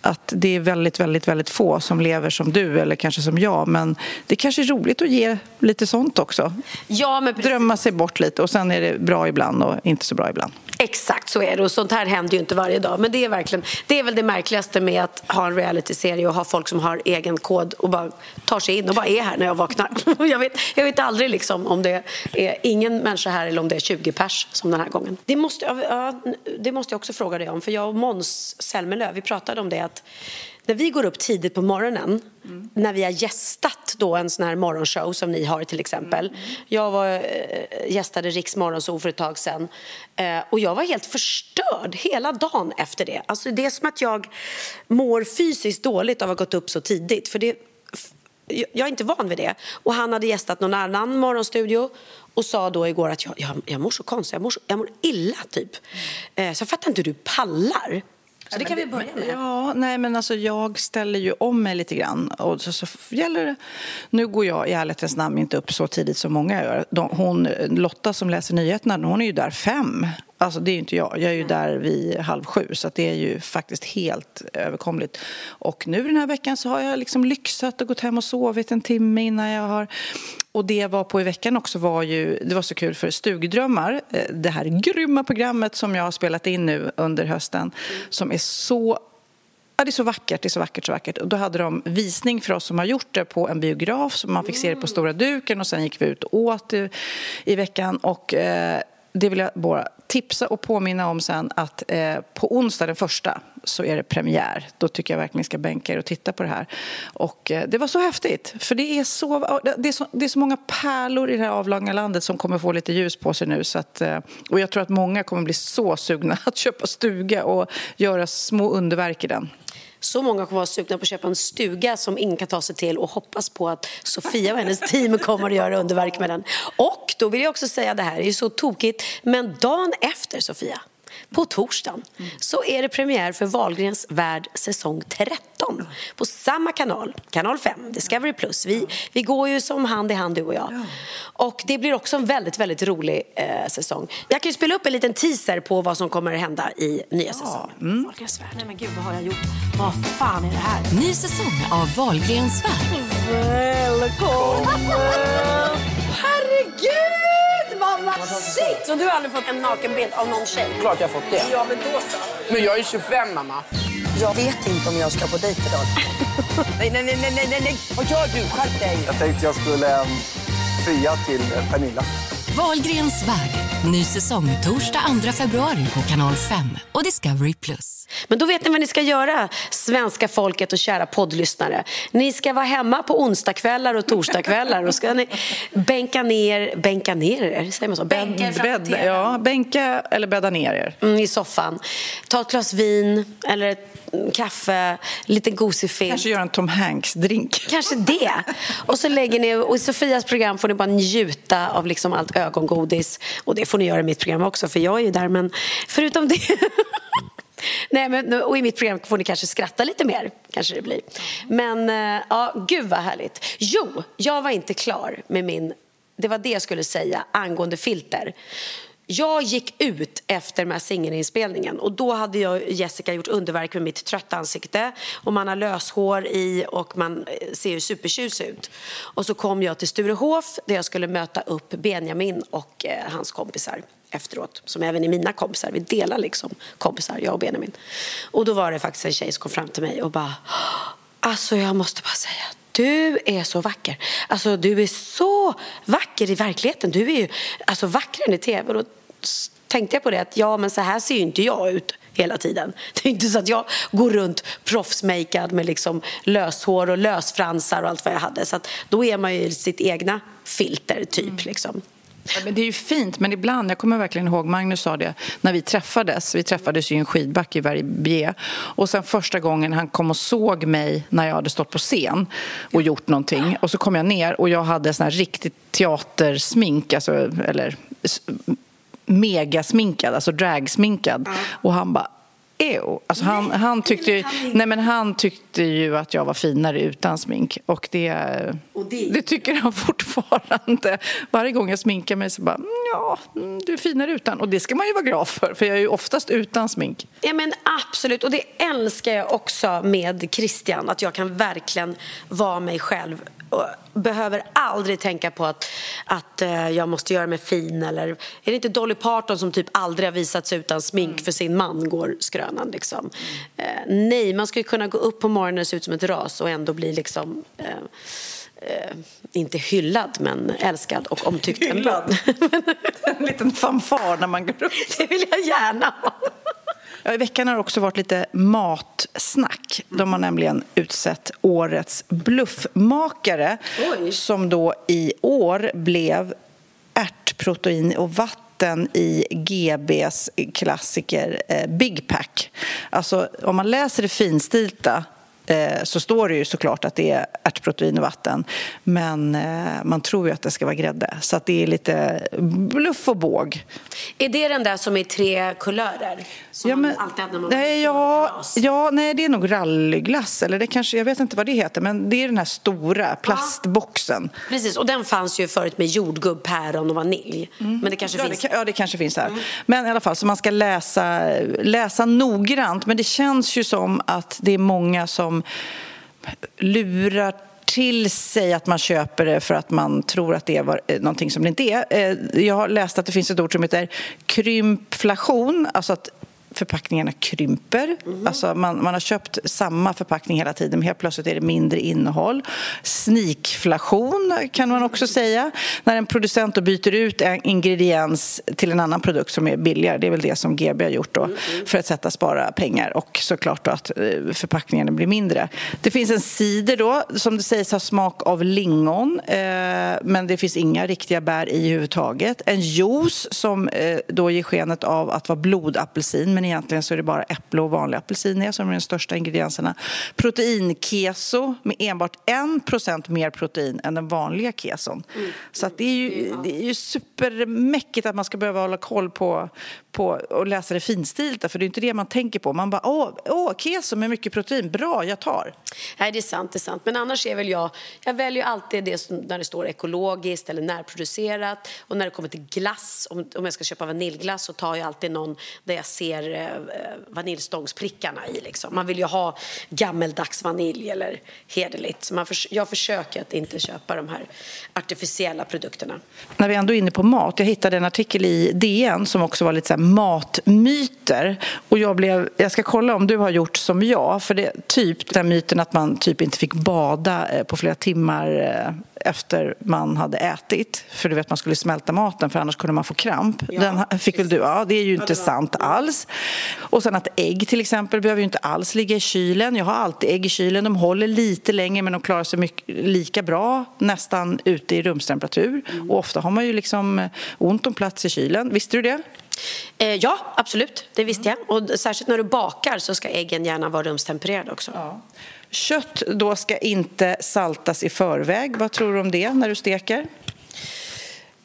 att det är väldigt, väldigt, väldigt få som lever som du eller kanske som jag. Men det kanske är roligt att ge lite sånt också. Ja, men Drömma sig bort lite och sen är det bra ibland och inte så bra ibland. Exakt så är det och sånt här händer ju inte varje dag. Men det är, verkligen, det är väl det märkligaste med att ha en realityserie och ha folk som har egen kod och bara tar sig in och bara är här när jag vaknar. Jag vet, jag vet aldrig liksom om det är ingen människa här eller om det är 20 pers som den här gången. Det måste, ja, det måste jag också fråga dig om för jag och Måns Zelmerlöw vi pratade om det att när vi går upp tidigt på morgonen när vi har gästat då en sån här morgonshow som ni har till exempel. Jag var, eh, gästade Riks morgonshow för ett tag sedan eh, och jag var helt förstörd hela dagen efter det. Alltså det är som att jag mår fysiskt dåligt av att ha gått upp så tidigt för det jag är inte van vid det. Och han hade gästat någon annan morgonstudio och sa då igår att jag, jag, jag mår så konstigt, jag mår, så, jag mår illa typ. Eh, Så jag fattar inte hur du pallar. Så det kan vi börja med. Ja, nej men alltså jag ställer ju om mig lite grann. Och så, så gäller det... Nu går jag i ärlighetens namn inte upp så tidigt som många gör. De, hon, Lotta som läser nyheterna, hon är ju där fem. Alltså det är ju inte jag. Jag är ju där vid halv sju så det är ju faktiskt helt överkomligt. Och nu den här veckan så har jag liksom lyxat och gått hem och sovit en timme innan jag har... Och det jag var på i veckan också var ju, det var så kul för Stugdrömmar, eh, det här grymma programmet som jag har spelat in nu under hösten, som är så Ja, det är så vackert, det är så vackert, så vackert. Och då hade de visning för oss som har gjort det på en biograf så man fick se det på stora duken och sen gick vi ut och åt i, i veckan och eh, det vill jag bara tipsa och påminna om sen att eh, på onsdag den första så är det premiär. Då tycker jag verkligen ni ska bänka er och titta på det här. Och eh, det var så häftigt, för det är så, det är så, det är så många pärlor i det här avlånga landet som kommer få lite ljus på sig nu. Så att, eh, och jag tror att många kommer bli så sugna att köpa stuga och göra små underverk i den. Så många kommer vara sugna på att köpa en stuga som ingen kan ta sig till och hoppas på att Sofia och hennes team kommer att göra underverk med den. Och då vill jag också säga, det här är ju så tokigt, men dagen efter Sofia, på torsdagen, så är det premiär för Wahlgrens värld säsong 13 på samma kanal, kanal 5, Discovery Plus. Vi, vi går ju som hand i hand du och jag. Och det blir också en väldigt, väldigt rolig eh, säsong. Jag kan ju spela upp en liten teaser på vad som kommer att hända i nya säsongen. Wahlgrens värld. Nej men gud, vad har jag gjort? Vad fan är det här? Ny säsong av Wahlgrens värld. Välkommen! Herregud, massigt! Så du har aldrig fått en nakenbild av någon tjej? Klart jag har fått det. Ja, men då så. Men jag är 25 mamma. Jag vet inte om jag ska på dejt idag. Nej, nej, nej, nej, nej, nej. Vad gör du? Skärp dig. Jag tänkte jag skulle um, fria till eh, Pernilla. Wahlgrens värld. Ny säsong torsdag 2 februari på kanal 5 och Discovery+. Plus. Men då vet ni vad ni ska göra, svenska folket och kära poddlyssnare. Ni ska vara hemma på onsdagskvällar och torsdagskvällar och ska ni bänka ner, bänka ner er, säger man så? Bänka Bädd, ja, bänka eller bädda ner er. Mm, I soffan. Ta ett glas vin eller ett kaffe, lite gosig film. Kanske göra en Tom Hanks-drink. Kanske det. Och så lägger ni, och i Sofias program får ni bara njuta av liksom allt ögongodis. Och det får ni göra i mitt program också, för jag är ju där. Men förutom det... Nej, men, och i mitt program får ni kanske skratta lite mer. Kanske det blir. Men eh, ja, gud vad härligt. Jo, jag var inte klar med min... Det var det jag skulle säga angående filter. Jag gick ut efter med singelinspelningen och då hade jag och Jessica gjort underverk med mitt trötta ansikte och man har löshår i och man eh, ser ju supertjusig ut. Och så kom jag till Sturehof där jag skulle möta upp Benjamin och eh, hans kompisar efteråt, som även är mina kompisar. Vi delar liksom kompisar, jag och Benjamin. Och då var det faktiskt en tjej som kom fram till mig och bara Alltså jag måste bara säga du är så vacker. Alltså du är så vacker i verkligheten. Du är ju alltså, vackrare än i tv. Och då tänkte jag på det att ja men så här ser ju inte jag ut hela tiden. Det är inte så att jag går runt proffsmakead med liksom löshår och lösfransar och allt vad jag hade. Så att då är man ju sitt egna filter typ liksom. Ja, men det är ju fint, men ibland, jag kommer verkligen ihåg, Magnus sa det, när vi träffades, vi träffades ju i en skidbacke i Verbier och sen första gången han kom och såg mig när jag hade stått på scen och gjort någonting och så kom jag ner och jag hade sån här riktigt teatersmink, alltså, eller megasminkad, alltså dragsminkad och han bara Ew. Alltså han, han, tyckte ju, nej men han tyckte ju att jag var finare utan smink. Och det, det tycker han fortfarande. Varje gång jag sminkar mig så bara, "Mm, ja, mm, du är finare utan. Och det ska man ju vara glad för, för jag är ju oftast utan smink. Ja men absolut, och det älskar jag också med Christian, att jag kan verkligen vara mig själv och behöver aldrig tänka på att, att eh, jag måste göra mig fin eller är det inte Dolly Parton som typ aldrig har visat sig utan smink för sin man går skrönan liksom. Eh, nej, man ska kunna gå upp på morgonen och se ut som ett ras och ändå bli liksom eh, eh, inte hyllad men älskad och omtyckt. Hyllad. en liten fanfar när man går upp. Det vill jag gärna ha. Ja, I veckan har det också varit lite matsnack. De har nämligen utsett årets bluffmakare som då i år blev ärtprotein och vatten i GBs klassiker eh, Big Pack. Alltså, om man läser det finstilta så står det ju såklart att det är ärtprotein och vatten. Men eh, man tror ju att det ska vara grädde. Så att det är lite bluff och båg. Är det den där som är tre kulörer? Som Ja, men- alltid när man Nej, ja, ja, nej, det är nog rallyglass. Eller det kanske, jag vet inte vad det heter, men det är den här stora plastboxen. Precis, och den fanns ju förut med jordgubb, päron och vanilj. Men det kanske Ja finns... det, ja, det kanske finns där. Men i alla fall, så man ska läsa, läsa noggrant. Men det känns ju som att det är många som Liksom lurar till sig att man köper det för att man tror att det är eh, någonting som det inte är. Eh, jag har läst att det finns ett ord som heter krympflation, alltså att förpackningarna krymper. Alltså man, man har köpt samma förpackning hela tiden men helt plötsligt är det mindre innehåll. Snikflation kan man också säga. När en producent då byter ut en ingrediens till en annan produkt som är billigare. Det är väl det som GB har gjort då för att sätta spara pengar och såklart då att eh, förpackningarna blir mindre. Det finns en cider då som det sägs ha smak av lingon eh, men det finns inga riktiga bär i huvudtaget. En juice som eh, då ger skenet av att vara blodapelsin men egentligen så är det bara äpple och vanlig apelsiner som är de största ingredienserna. Proteinkeso med enbart 1% mer protein än den vanliga keson. Så att det är ju, det är ju supermäckigt att man ska behöva hålla koll på, på och läsa det finstilta för det är inte det man tänker på. Man bara åh, åh keso med mycket protein, bra jag tar. Nej, det är sant, det är sant. Men annars är väl jag, jag väljer alltid det som, när det står ekologiskt eller närproducerat. Och när det kommer till glass, om, om jag ska köpa vaniljglass så tar jag alltid någon där jag ser eh, vaniljstångsprickarna i. Liksom. Man vill ju ha gammeldags vanilj eller hederligt. Så man förs- jag försöker att inte köpa de här artificiella produkterna. När vi ändå är inne på mat, jag hittade en artikel i DN som också var lite så här matmyter. Och jag, blev, jag ska kolla om du har gjort som jag, för det typ den myten att man typ inte fick bada eh, på flera timmar eh, efter man hade ätit. För du vet, man skulle smälta maten för annars kunde man få kramp. Ja, Den fick väl du? Ja, det är ju inte sant alls. Och sen att ägg till exempel behöver ju inte alls ligga i kylen. Jag har alltid ägg i kylen. De håller lite längre men de klarar sig mycket, lika bra nästan ute i rumstemperatur. Mm. Och ofta har man ju liksom eh, ont om plats i kylen. Visste du det? Eh, ja, absolut. Det visste jag. Och särskilt när du bakar så ska äggen gärna vara rumstempererade också. Kött då ska inte saltas i förväg. Vad tror du om det när du steker?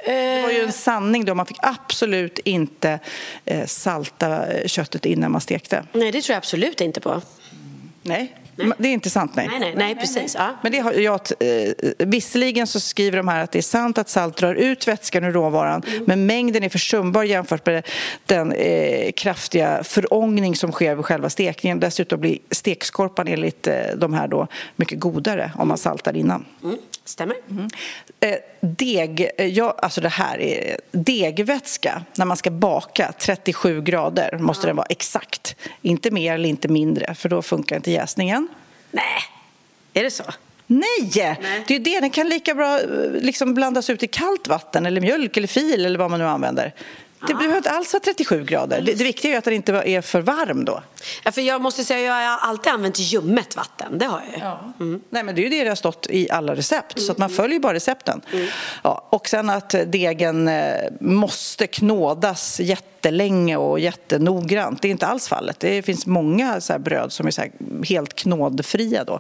Det var ju en sanning då. Man fick absolut inte eh, salta eh, köttet innan man stekte. Nej, det tror jag absolut inte på. Nej, det är inte sant. Nej, Nej, nej, nej, precis. Ja. Men det har jag, eh, visserligen så skriver de här att det är sant att salt drar ut vätskan ur råvaran Mm. men mängden är försumbar jämfört med den eh, kraftiga förångning som sker vid själva stekningen. Dessutom blir stekskorpan enligt eh, de här då mycket godare om man saltar innan. Mm, stämmer. Eh, deg, eh, ja, alltså det här är degvätska när man ska baka 37 grader måste den vara exakt. Inte mer eller inte mindre för då funkar inte jäsningen. Nej, är det så? Nej! Det är ju det. Den kan lika bra eh, liksom blandas ut i kallt vatten eller mjölk eller fil eller vad man nu använder. Det behöver inte alls vara 37 grader. Det, det viktiga är att den inte är för varm då. Ja, för jag måste säga, jag har alltid använt ljummet vatten. Det har jag ju. Mm. Nej, men det är ju det det har stått i alla recept, så att man följer bara recepten. Ja, och sen att degen eh, måste knådas jättelänge och jättenoggrant. Det är inte alls fallet. Det finns många så bröd som är så helt knådfria då.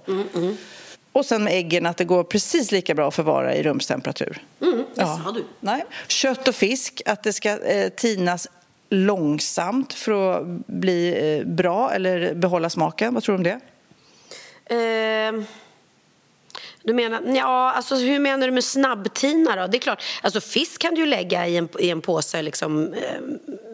Och sen med äggen att det går precis lika bra att förvara i rumstemperatur. Mm, det sa du. Nej. Kött och fisk, att det ska eh, tinas långsamt för att bli eh, bra eller behålla smaken. Vad tror du om det? Ehm, du menar, ja, alltså hur menar du med snabbtina då? Det är klart, alltså fisk kan du ju lägga i en, i en påse liksom, eh,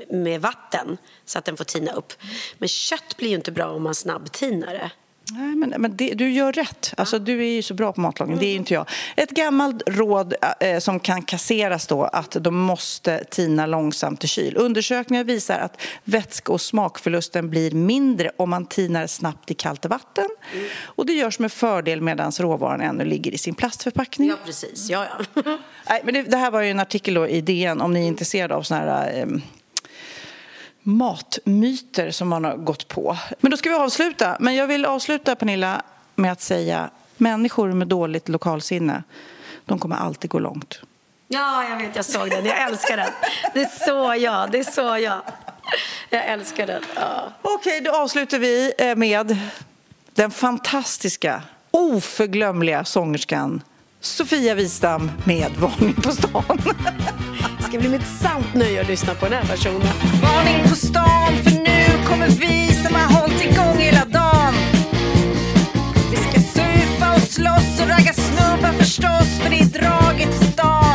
med vatten så att den får tina upp. Men kött blir ju inte bra om man snabbtinar det. Nej, men, men det, du gör rätt. Alltså, du är ju så bra på matlagning. Det är ju inte jag. Ett gammalt råd eh, som kan kasseras då att de måste tina långsamt i kyl. Undersökningar visar att vätske och smakförlusten blir mindre om man tinar snabbt i kallt vatten. Och det görs med fördel medan råvaran ännu ligger i sin plastförpackning. Ja, precis. Ja, ja. Nej, men det, det här var ju en artikel i DN om ni är intresserade av såna här eh, matmyter som man har gått på. Men då ska vi avsluta. Men jag vill avsluta, Pernilla, med att säga människor med dåligt lokalsinne, de kommer alltid gå långt. ja, jag vet, jag såg den. Jag älskar den. Det är så jag, det är så jag. Jag älskar den. Ja. Okej, då avslutar vi eh, med den fantastiska, oförglömliga sångerskan Sofia Wistam med Varning på stan. Det ska bli mitt sant nöje att lyssna på den här versionen. Varning på stan för nu kommer vi som har hållit igång hela dagen. Vi ska supa och slåss och ragga snubbar förstås för det är draget i stan.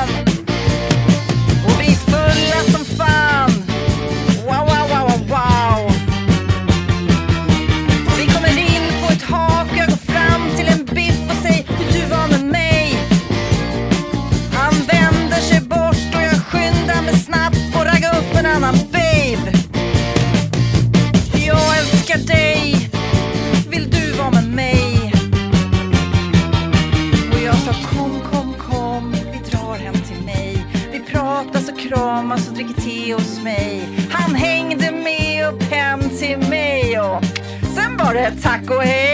Tack och hej.